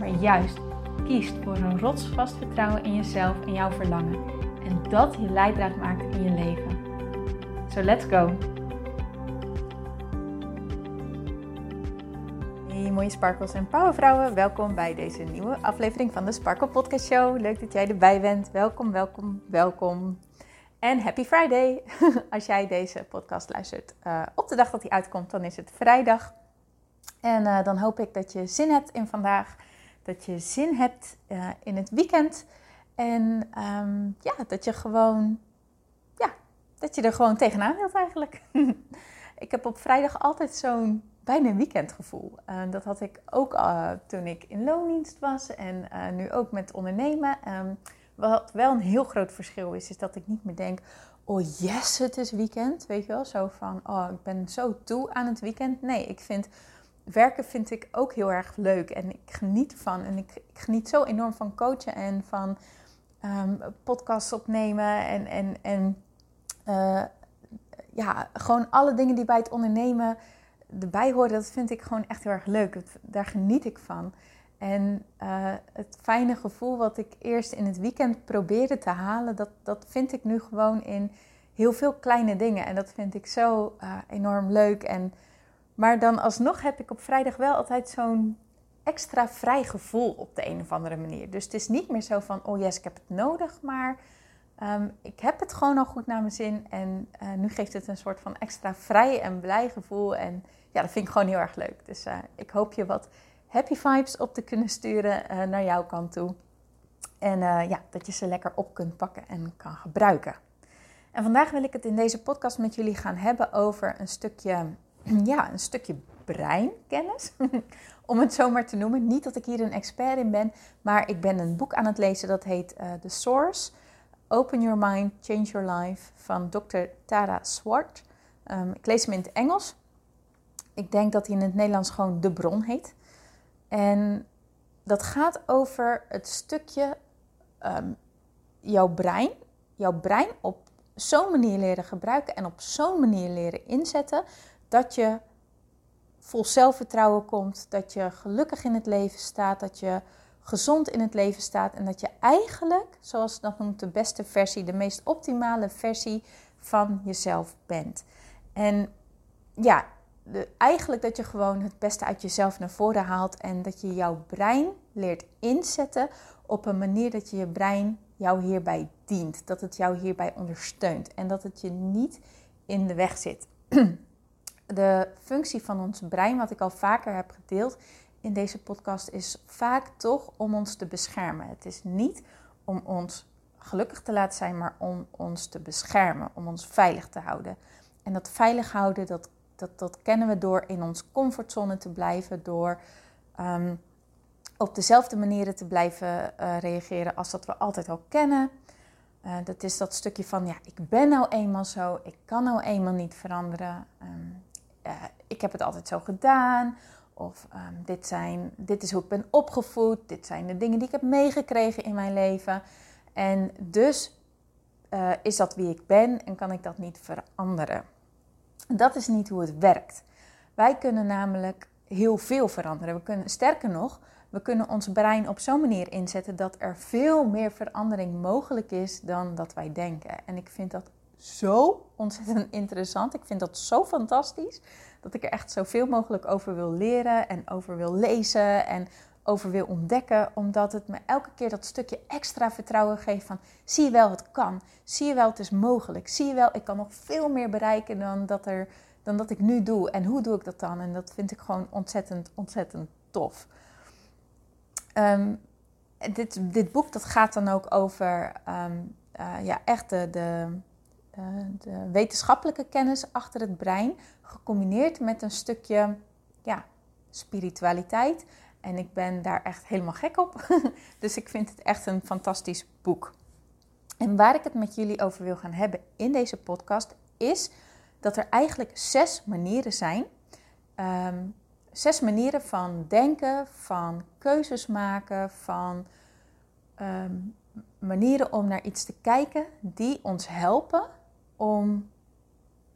maar juist kiest voor een rotsvast vertrouwen in jezelf en jouw verlangen. En dat je leidraad maakt in je leven. So let's go! Hey mooie sparkles en powervrouwen, welkom bij deze nieuwe aflevering van de Sparkle Podcast Show. Leuk dat jij erbij bent. Welkom, welkom, welkom. En happy Friday! Als jij deze podcast luistert uh, op de dag dat hij uitkomt, dan is het vrijdag. En uh, dan hoop ik dat je zin hebt in vandaag dat je zin hebt uh, in het weekend. En um, ja, dat je gewoon, ja, dat je er gewoon tegenaan wilt eigenlijk. ik heb op vrijdag altijd zo'n bijna weekendgevoel. Uh, dat had ik ook uh, toen ik in loondienst was en nu ook met ondernemen. Um, wat wel een heel groot verschil is, is dat ik niet meer denk, oh yes, het is weekend. Weet je wel, zo van, oh, ik ben zo toe aan het weekend. Nee, ik vind werken vind ik ook heel erg leuk en ik geniet ervan. En ik, ik geniet zo enorm van coachen en van um, podcasts opnemen en, en, en uh, ja, gewoon alle dingen die bij het ondernemen erbij horen. Dat vind ik gewoon echt heel erg leuk. daar geniet ik van. En uh, het fijne gevoel wat ik eerst in het weekend probeerde te halen, dat, dat vind ik nu gewoon in heel veel kleine dingen. En dat vind ik zo uh, enorm leuk. En maar dan alsnog heb ik op vrijdag wel altijd zo'n extra vrij gevoel op de een of andere manier. Dus het is niet meer zo van, oh yes, ik heb het nodig, maar um, ik heb het gewoon al goed naar mijn zin. En uh, nu geeft het een soort van extra vrij en blij gevoel. En ja, dat vind ik gewoon heel erg leuk. Dus uh, ik hoop je wat happy vibes op te kunnen sturen uh, naar jouw kant toe. En ja, dat je ze lekker op kunt pakken en kan gebruiken. En vandaag wil ik het in deze podcast met jullie gaan hebben over een stukje ja, een stukje breinkennis, om het zo maar te noemen. Niet dat ik hier een expert in ben, maar ik ben een boek aan het lezen dat heet uh, The Source, Open Your Mind, Change Your Life van Dr. Tara Swart. Um, ik lees hem in het Engels. Ik denk dat hij in het Nederlands gewoon De Bron heet. En dat gaat over het stukje um, jouw brein, jouw brein op zo'n manier leren gebruiken en op zo'n manier leren inzetten dat je vol zelfvertrouwen komt, dat je gelukkig in het leven staat, dat je gezond in het leven staat en dat je eigenlijk, zoals dat noemt, de beste versie, de meest optimale versie van jezelf bent. En ja, eigenlijk dat je gewoon het beste uit jezelf naar voren haalt en dat je jouw brein leert inzetten op een manier dat je je brein jou hierbij dient, dat het jou hierbij ondersteunt en dat het je niet in de weg zit. de functie van ons brein, wat ik al vaker heb gedeeld in deze podcast, is vaak toch om ons te beschermen. Het is niet om ons gelukkig te laten zijn, maar om ons te beschermen, om ons veilig te houden. En dat veilig houden, dat, dat, dat kennen we door in ons comfortzone te blijven, door um, op dezelfde manieren te blijven uh, reageren als dat we altijd al kennen. Uh, dat is dat stukje van, ja, ik ben nou eenmaal zo, ik kan nou eenmaal niet veranderen. Um, uh, ik heb het altijd zo gedaan. Of um, dit, zijn, dit is hoe ik ben opgevoed. Dit zijn de dingen die ik heb meegekregen in mijn leven. En dus uh, is dat wie ik ben en kan ik dat niet veranderen. Dat is niet hoe het werkt. Wij kunnen namelijk heel veel veranderen. We kunnen, sterker nog, we kunnen ons brein op zo'n manier inzetten dat er veel meer verandering mogelijk is dan dat wij denken. En ik vind dat zo ontzettend interessant. Ik vind dat zo fantastisch dat ik er echt zoveel mogelijk over wil leren en over wil lezen en over wil ontdekken, omdat het me elke keer dat stukje extra vertrouwen geeft van zie je wel, het kan. Zie je wel, het is mogelijk. Zie je wel, ik kan nog veel meer bereiken dan dat, er, dan dat ik nu doe. En hoe doe ik dat dan? En dat vind ik gewoon ontzettend, ontzettend tof. Um, dit, dit boek dat gaat dan ook over um, uh, ja, echt de, de eh, de wetenschappelijke kennis achter het brein, gecombineerd met een stukje ja, spiritualiteit En ik ben daar echt helemaal gek op. dus ik vind het echt een fantastisch boek. En waar ik het met jullie over wil gaan hebben in deze podcast is dat er eigenlijk zes manieren zijn. Ehm, zes manieren van denken, van keuzes maken, van ehm, manieren om naar iets te kijken die ons helpen om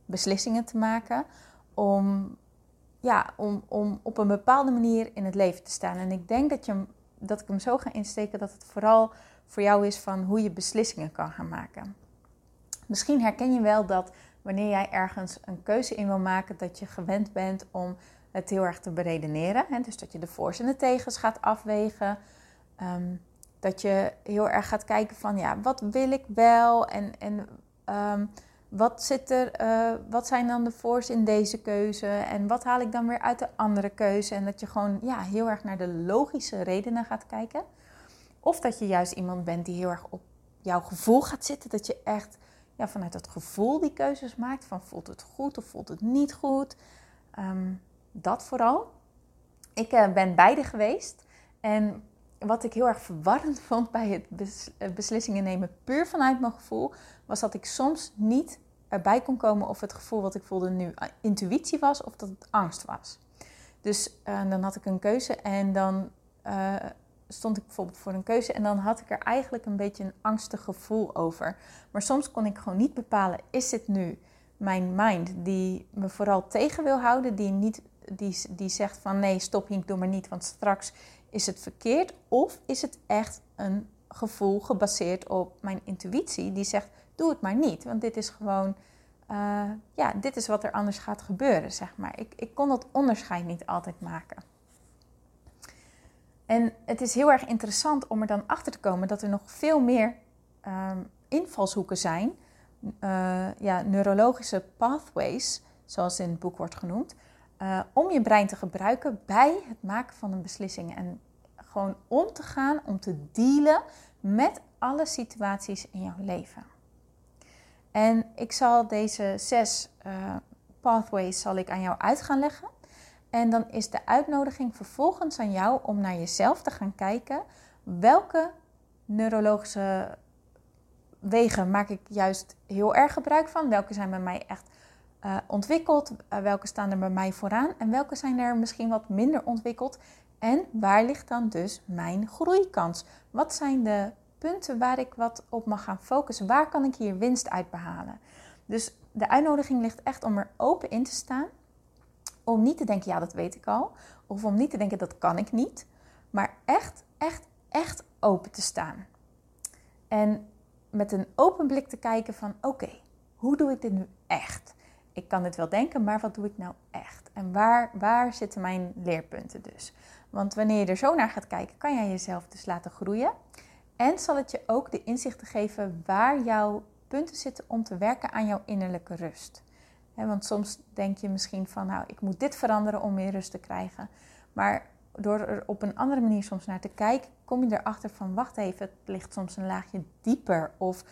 beslissingen te maken, om, ja, om, om op een bepaalde manier in het leven te staan. En ik denk dat, je, dat ik hem zo ga insteken dat het vooral voor jou is van hoe je beslissingen kan gaan maken. Misschien herken je wel dat wanneer jij ergens een keuze in wil maken, dat je gewend bent om het heel erg te beredeneren. Hè? Dus dat je de voor's en de tegens gaat afwegen. Ehm, dat je heel erg gaat kijken van ja, wat wil ik wel en, en um, wat, zit er, uh, wat zijn dan de voor's in deze keuze en wat haal ik dan weer uit de andere keuze. En dat je gewoon ja, heel erg naar de logische redenen gaat kijken. Of dat je juist iemand bent die heel erg op jouw gevoel gaat zitten. Dat je echt ja, vanuit dat gevoel die keuzes maakt. Van voelt het goed of voelt het niet goed. Um, dat vooral. Ik uh, ben beide geweest. En wat ik heel erg verwarrend vond bij het eh, beslissingen nemen puur vanuit mijn gevoel, was dat ik soms niet erbij kon komen of het gevoel wat ik voelde nu eh, intuïtie was of dat het angst was. Dus uh, dan had ik een keuze en dan uh, stond ik bijvoorbeeld voor een keuze en dan had ik er eigenlijk een beetje een angstig gevoel over. Maar soms kon ik gewoon niet bepalen, is dit nu mijn mind die me vooral tegen wil houden, die, niet, die, die zegt van nee, stop Hink, doe maar niet, want straks is het verkeerd. Of is het echt een gevoel gebaseerd op mijn intuïtie die zegt, doe het maar niet, want dit is gewoon, uh, ja, dit is wat er anders gaat gebeuren, zeg maar. Ik, ik kon dat onderscheid niet altijd maken. En het is heel erg interessant om er dan achter te komen dat er nog veel meer um, invalshoeken zijn, uh, ja, neurologische pathways, zoals in het boek wordt genoemd, uh, om je brein te gebruiken bij het maken van een beslissing. En gewoon om te gaan, om te dealen met alle situaties in jouw leven. En ik zal deze zes uh, pathways zal ik aan jou uit gaan leggen. En dan is de uitnodiging vervolgens aan jou om naar jezelf te gaan kijken. Welke neurologische wegen maak ik juist heel erg gebruik van? Welke zijn bij mij echt uh, ontwikkeld? Uh, welke staan er bij mij vooraan? En welke zijn er misschien wat minder ontwikkeld? En waar ligt dan dus mijn groeikans? Wat zijn de punten waar ik wat op mag gaan focussen? Waar kan ik hier winst uit behalen? Dus de uitnodiging ligt echt om er open in te staan om niet te denken, ja, dat weet ik al. Of om niet te denken, dat kan ik niet. Maar echt, echt, echt open te staan. En met een open blik te kijken van, oké, hoe doe ik dit nu echt? Ik kan dit wel denken, maar wat doe ik nou echt? En waar, waar zitten mijn leerpunten dus? Want wanneer je er zo naar gaat kijken, kan jij jezelf dus laten groeien. En zal het je ook de inzichten geven waar jouw punten zitten om te werken aan jouw innerlijke rust want soms denk je misschien van, nou, ik moet dit veranderen om meer rust te krijgen. Maar door er op een andere manier soms naar te kijken, kom je erachter van, wacht even, het ligt soms een laagje dieper. Of,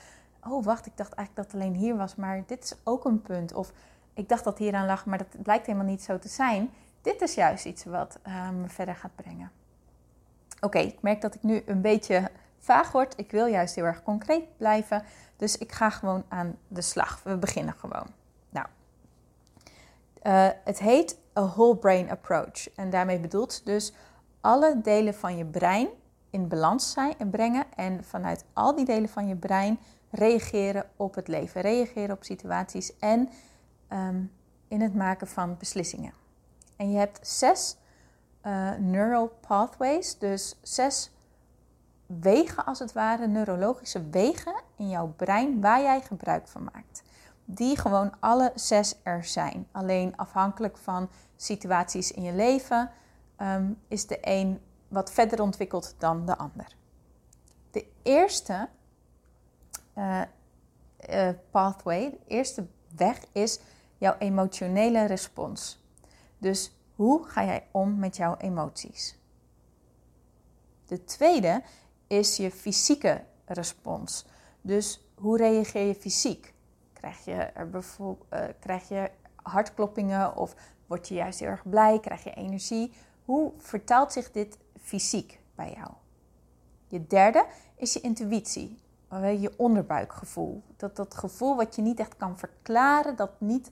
oh wacht, ik dacht eigenlijk dat het alleen hier was, maar dit is ook een punt. Of, ik dacht dat hier aan lag, maar dat blijkt helemaal niet zo te zijn. Dit is juist iets wat uh, me verder gaat brengen. Oké, ik merk dat ik nu een beetje vaag word. Ik wil juist heel erg concreet blijven. Dus ik ga gewoon aan de slag. We beginnen gewoon. Uh, het heet a whole brain approach. En daarmee bedoelt dus alle delen van je brein in balans zijn en brengen. En vanuit al die delen van je brein reageren op het leven, reageren op situaties en um, in het maken van beslissingen. En je hebt zes uh, neural pathways, dus zes wegen als het ware, neurologische wegen in jouw brein waar jij gebruik van maakt die gewoon alle zes er zijn. Alleen afhankelijk van situaties in je leven um, is de een wat verder ontwikkeld dan de ander. De eerste uh, uh, pathway, de eerste weg is jouw emotionele respons. Dus hoe ga jij om met jouw emoties? De tweede is je fysieke respons. Dus hoe reageer je fysiek? Krijg je, uh, krijg je hartkloppingen of word je juist heel erg blij? Krijg je energie? Hoe vertaalt zich dit fysiek bij jou? Je derde is je intuïtie, je onderbuikgevoel. Dat, dat gevoel wat je niet echt kan verklaren, dat niet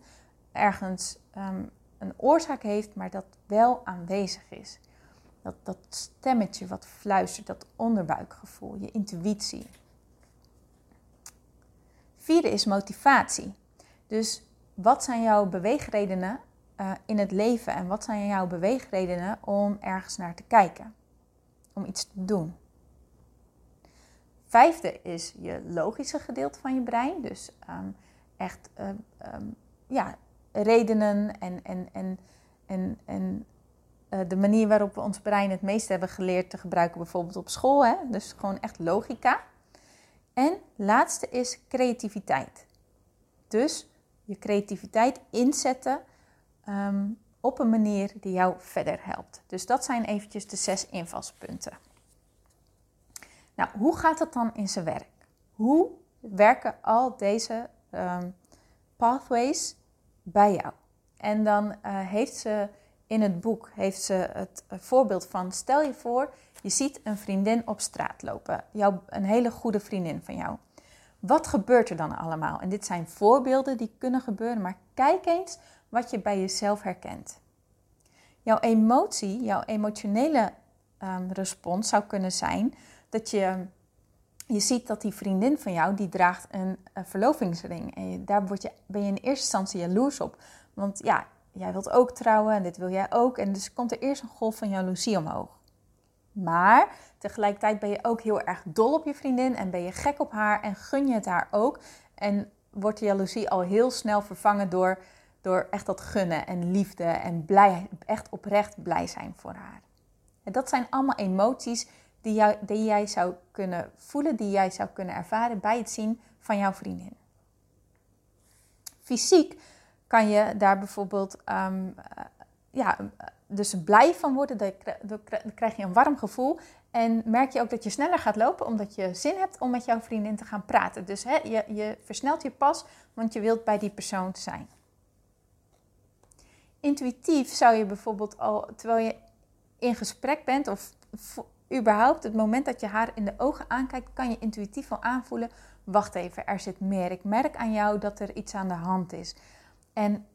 ergens ehm, een oorzaak heeft, maar dat wel aanwezig is. Dat, stemmetje wat fluistert, dat onderbuikgevoel, je intuïtie. Vierde is motivatie. Dus wat zijn jouw beweegredenen uh, in het leven en wat zijn jouw beweegredenen om ergens naar te kijken? Om iets te doen. Vijfde is je logische gedeelte van je brein. Dus um, echt um, ja, redenen en, en, en, en, en de manier waarop we ons brein het meest hebben geleerd te gebruiken, bijvoorbeeld op school. Hè? Dus gewoon echt logica. En laatste is creativiteit. Dus je creativiteit inzetten um, op een manier die jou verder helpt. Dus dat zijn eventjes de zes invalspunten. Nou, hoe gaat het dan in zijn werk? Hoe werken al deze um, pathways bij jou? En dan uh, heeft ze in het boek heeft ze het voorbeeld van: stel je voor, je ziet een vriendin op straat lopen, jou, een hele goede vriendin van jou. Wat gebeurt er dan allemaal? En dit zijn voorbeelden die kunnen gebeuren, maar kijk eens wat je bij jezelf herkent. Jouw emotie, jouw emotionele um, respons zou kunnen zijn dat je, je ziet dat die vriendin van jou, die draagt een, een verlovingsring. En daar word je, ben je in eerste instantie jaloers op. Want ja, jij wilt ook trouwen en dit wil jij ook. En dus komt er eerst een golf van jaloezie omhoog. Maar tegelijkertijd ben je ook heel erg dol op je vriendin en ben je gek op haar en gun je het haar ook. En wordt de jaloezie al heel snel vervangen door, door echt dat gunnen en liefde en blij, echt oprecht blij zijn voor haar. En dat zijn allemaal emoties die, jou, die jij zou kunnen voelen, die jij zou kunnen ervaren bij het zien van jouw vriendin. Fysiek kan je daar bijvoorbeeld um, ja, dus blij van worden. Dan krijg je een warm gevoel. En merk je ook dat je sneller gaat lopen omdat je zin hebt om met jouw vriendin te gaan praten. Dus hè, je, je versnelt je pas, want je wilt bij die persoon zijn. Intuïtief zou je bijvoorbeeld al, terwijl je in gesprek bent of überhaupt het moment dat je haar in de ogen aankijkt, kan je intuïtief al aanvoelen, wacht even, er zit meer. Ik merk aan jou dat er iets aan de hand is. En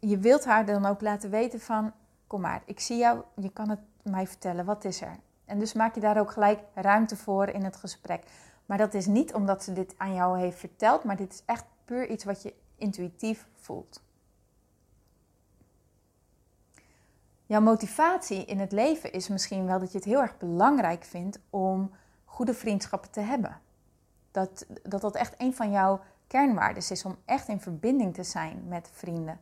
je wilt haar dan ook laten weten van, kom maar, ik zie jou, je kan het mij vertellen, wat is er? En dus maak je daar ook gelijk ruimte voor in het gesprek. Maar dat is niet omdat ze dit aan jou heeft verteld, maar dit is echt puur iets wat je intuïtief voelt. Jouw motivatie in het leven is misschien wel dat je het heel erg belangrijk vindt om goede vriendschappen te hebben. Dat dat, dat echt een van jouw kernwaarden is om echt in verbinding te zijn met vrienden.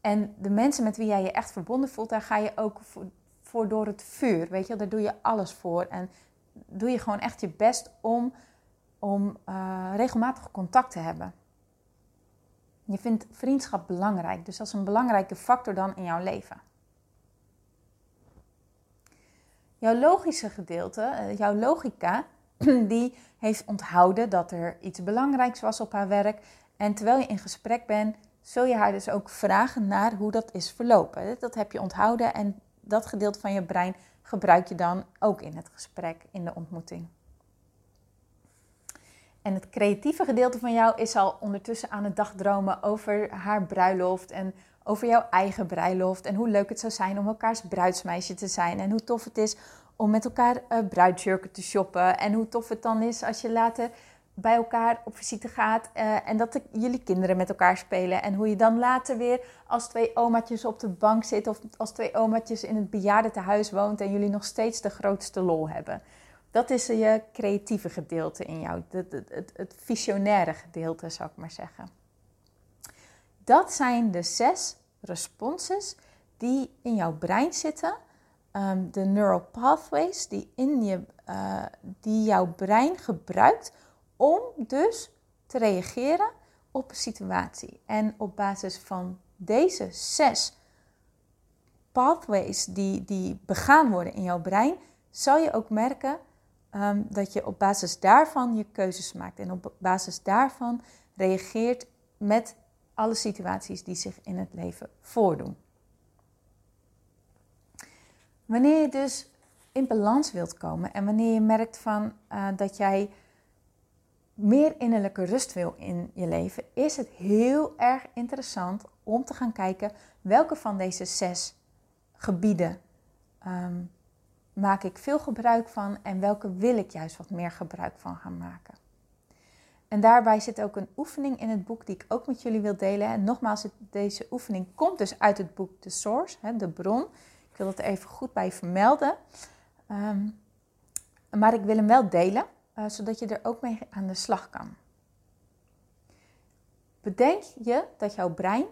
En de mensen met wie jij je echt verbonden voelt, daar ga je ook voor, door het vuur. Weet je, daar doe je alles voor. En doe je gewoon echt je best om, om uh, regelmatig contact te hebben. Je vindt vriendschap belangrijk, dus dat is een belangrijke factor dan in jouw leven. Jouw logische gedeelte, eh, jouw logica, die heeft onthouden dat er iets belangrijks was op haar werk. En terwijl je in gesprek bent, zul je haar dus ook vragen naar hoe dat is verlopen. Dat heb je onthouden en dat gedeelte van je brein gebruik je dan ook in het gesprek, in de ontmoeting. En het creatieve gedeelte van jou is al ondertussen aan het dagdromen over haar bruiloft en over jouw eigen bruiloft. En hoe leuk het zou zijn om elkaars bruidsmeisje te zijn. En hoe tof het is om met elkaar uh, bruidsjurken te shoppen. En hoe tof het dan is als je later bij elkaar op visite gaat uh, en dat de, jullie kinderen met elkaar spelen. En hoe je dan later weer als twee omaatjes op de bank zit of als twee omaatjes in het bejaardentehuis woont en jullie nog steeds de grootste lol hebben. Dat is je creatieve gedeelte in jou, het, het, het, het visionaire gedeelte zou ik maar zeggen. Dat zijn de zes responses die in jouw brein zitten. Um, de neural pathways die, in je, uh, die jouw brein gebruikt om dus te reageren op een situatie. En op basis van deze zes pathways die, die begaan worden in jouw brein, zal je ook merken um, dat je op basis daarvan je keuzes maakt. En op basis daarvan reageert met alle situaties die zich in het leven voordoen. Wanneer je dus in balans wilt komen en wanneer je merkt van, uh, dat jij meer innerlijke rust wil in je leven, is het heel erg interessant om te gaan kijken welke van deze zes gebieden um, maak ik veel gebruik van en welke wil ik juist wat meer gebruik van gaan maken. En daarbij zit ook een oefening in het boek die ik ook met jullie wil delen. En nogmaals, deze oefening komt dus uit het boek The Source, de bron. Ik wil dat even goed bij vermelden. Ehm, maar ik wil hem wel delen, uh, zodat je er ook mee aan de slag kan. Bedenk je dat jouw brein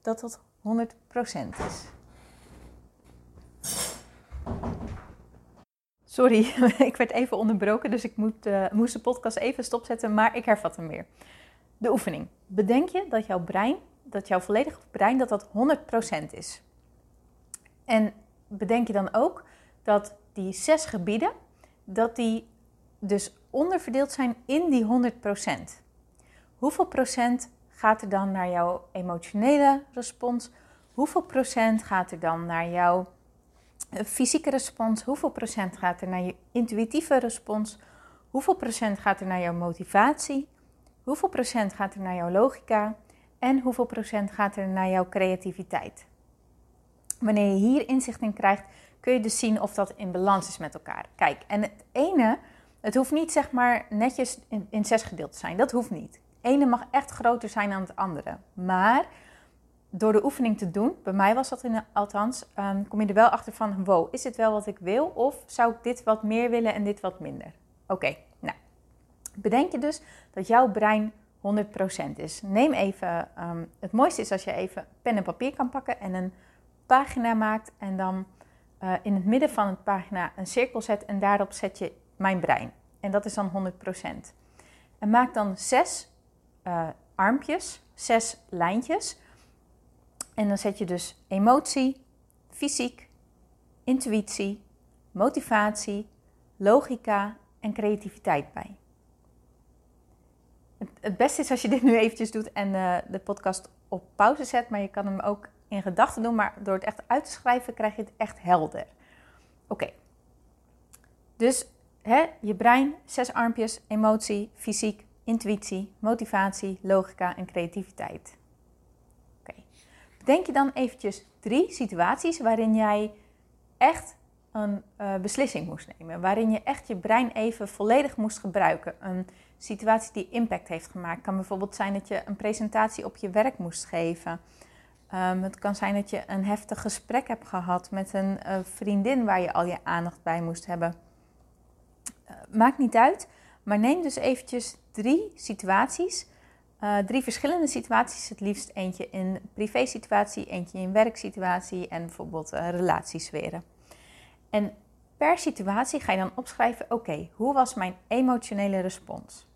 dat dat 100% is. Sorry, ik werd even onderbroken, dus ik moet, uh, moest de podcast even stopzetten, maar ik hervat hem weer. De oefening. Bedenk je dat jouw brein, dat jouw volledige brein, dat dat 100% is. En bedenk je dan ook dat die zes gebieden, dat die dus onderverdeeld zijn in die 100%. Hoeveel procent gaat er dan naar jouw emotionele respons? Hoeveel procent gaat er dan naar jouw eh, fysieke respons? Hoeveel procent gaat er naar je intuïtieve respons? Hoeveel procent gaat er naar jouw motivatie? Hoeveel procent gaat er naar jouw logica? En hoeveel procent gaat er naar jouw creativiteit? Wanneer je hier inzicht in krijgt, kun je dus zien of dat in balans is met elkaar. Kijk, en het ene, het hoeft niet zeg maar netjes in, in zes gedeeld te zijn. Dat hoeft niet. Het ene mag echt groter zijn dan het andere. Maar door de oefening te doen, bij mij was dat in, althans, um, kom je er wel achter van, wow, is dit wel wat ik wil? Of zou ik dit wat meer willen en dit wat minder? Oké, nou, bedenk je dus dat jouw brein 100% is. Neem even, um, het mooiste is als je even pen en papier kan pakken en een pagina maakt en dan uh, in het midden van het pagina een cirkel zet en daarop zet je mijn brein. En dat is dan 100%. En maak dan zes uh, armpjes, zes lijntjes en dan zet je dus emotie, fysiek, intuïtie, motivatie, logica en creativiteit bij. Het, beste is als je dit nu eventjes doet en uh, de podcast op pauze zet, maar je kan hem ook in gedachten doen, maar door het echt uit te schrijven krijg je het echt helder. Oké, dus hè, je brein, zes armpjes, emotie, fysiek, intuïtie, motivatie, logica en creativiteit. Denk je dan eventjes drie situaties waarin jij echt een uh, beslissing moest nemen. Waarin je echt je brein even volledig moest gebruiken. Een situatie die impact heeft gemaakt. kan bijvoorbeeld zijn dat je een presentatie op je werk moest geven. Um, het kan zijn dat je een heftig gesprek hebt gehad met een uh, vriendin waar je al je aandacht bij moest hebben. Uh, maakt niet uit, maar neem dus eventjes drie situaties uh, drie verschillende situaties. Het liefst eentje in privé-situatie, eentje in werksituatie en bijvoorbeeld relatiesferen. En per situatie ga je dan opschrijven: oké, hoe was mijn emotionele respons?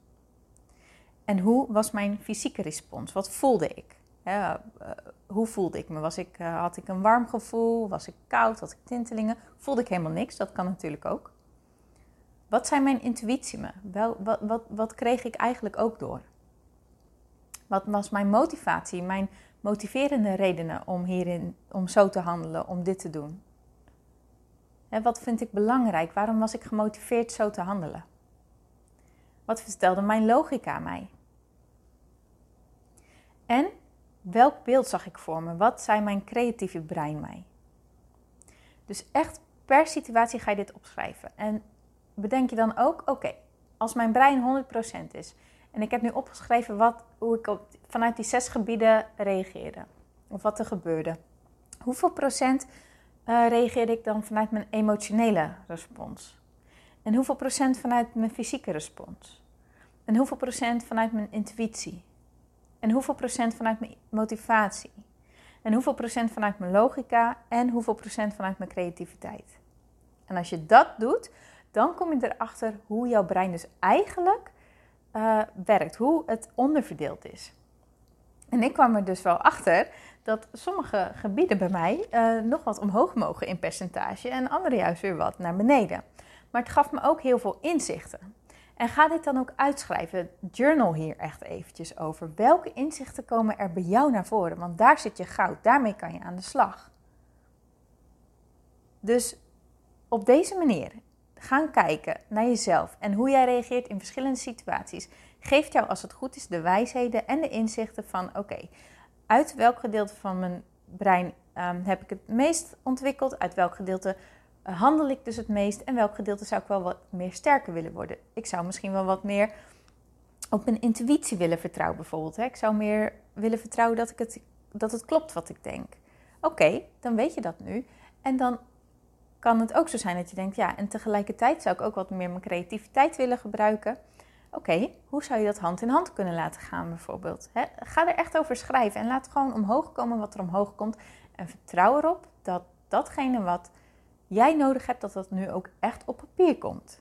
En hoe was mijn fysieke respons? Wat voelde ik? Uh, hoe voelde ik me? Was ik, had ik een warm gevoel? Was ik koud? Had ik tintelingen? Voelde ik helemaal niks? Dat kan natuurlijk ook. Wat zijn mijn intuïtie me? Wel, wat, wat, wat kreeg ik eigenlijk ook door? Wat was mijn motivatie, mijn motiverende redenen om hierin, om zo te handelen, om dit te doen? En wat vind ik belangrijk? Waarom was ik gemotiveerd zo te handelen? Wat vertelde mijn logica mij? En welk beeld zag ik voor me? Wat zei mijn creatieve brein mij? Dus echt per situatie ga je dit opschrijven. En bedenk je dan ook, oké, als mijn brein 100% is en ik heb nu opgeschreven wat, hoe ik vanuit die zes gebieden reageerde. Of wat er gebeurde. Hoeveel procent uh, reageerde ik dan vanuit mijn emotionele respons? En hoeveel procent vanuit mijn fysieke respons? En hoeveel procent vanuit mijn intuïtie? En hoeveel procent vanuit mijn motivatie? En hoeveel procent vanuit mijn logica? En hoeveel procent vanuit mijn creativiteit? En als je dat doet, dan kom je erachter hoe jouw brein dus eigenlijk uh, werkt, hoe het onderverdeeld is. En ik kwam er dus wel achter dat sommige gebieden bij mij uh, nog wat omhoog mogen in percentage en andere juist weer wat naar beneden. Maar het gaf me ook heel veel inzichten. En ga dit dan ook uitschrijven. Journal hier echt eventjes over. Welke inzichten komen er bij jou naar voren? Want daar zit je goud. Daarmee kan je aan de slag. Dus op deze manier gaan kijken naar jezelf en hoe jij reageert in verschillende situaties, geeft jou als het goed is de wijsheden en de inzichten van oké, uit welk gedeelte van mijn brein um, heb ik het meest ontwikkeld, uit welk gedeelte handel ik dus het meest en welk gedeelte zou ik wel wat meer sterker willen worden. Ik zou misschien wel wat meer op mijn intuïtie willen vertrouwen bijvoorbeeld. Ik zou meer willen vertrouwen dat, ik het, dat het klopt wat ik denk. Oké, dan weet je dat nu. En dan kan het ook zo zijn dat je denkt, ja, en tegelijkertijd zou ik ook wat meer mijn creativiteit willen gebruiken. Oké, hoe zou je dat hand in hand kunnen laten gaan bijvoorbeeld? ga er echt over schrijven en laat gewoon omhoog komen wat er omhoog komt. En vertrouw erop dat datgene wat jij nodig hebt, dat dat nu ook echt op papier komt.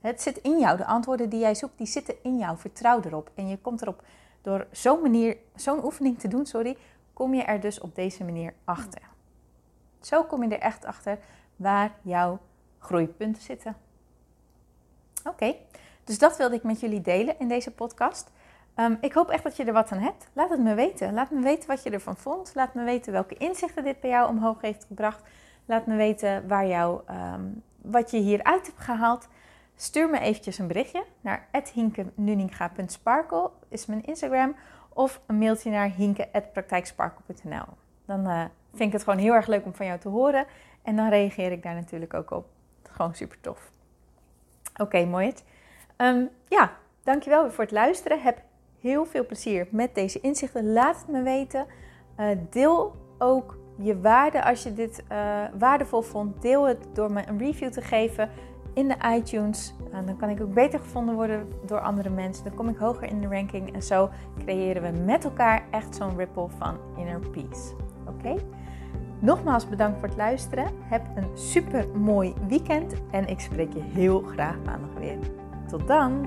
Het zit in jou. De antwoorden die jij zoekt, die zitten in jou. Vertrouw erop. En je komt erop door zo'n manier, zo'n oefening te doen, sorry, kom je er dus op deze manier achter. Zo kom je er echt achter waar jouw groeipunten zitten. Oké, dus dat wilde ik met jullie delen in deze podcast. Ehm, ik hoop echt dat je er wat aan hebt. Laat het me weten. Laat me weten wat je ervan vond. Laat me weten welke inzichten dit bij jou omhoog heeft gebracht. Laat me weten waar jou, um, wat je hieruit hebt gehaald. Stuur me eventjes een berichtje naar hinkenuninga.sparkle is mijn Instagram. Of een mailtje naar hinke.praktijksparkle.nl. Dan uh, vind ik het gewoon heel erg leuk om van jou te horen. En dan reageer ik daar natuurlijk ook op. Gewoon super tof. Oké, mooi. Um, ja, dankjewel voor het luisteren. Heb heel veel plezier met deze inzichten. Laat het me weten. Uh, deel ook je waarde als je dit uh, waardevol vond. Deel het door me een review te geven in de iTunes. Dan kan ik ook beter gevonden worden door andere mensen. Dan kom ik hoger in de ranking. En zo creëren we met elkaar echt zo'n ripple van inner peace. Oké? Nogmaals bedankt voor het luisteren. Heb een super mooi weekend. En ik spreek je heel graag maandag weer. Tot dan!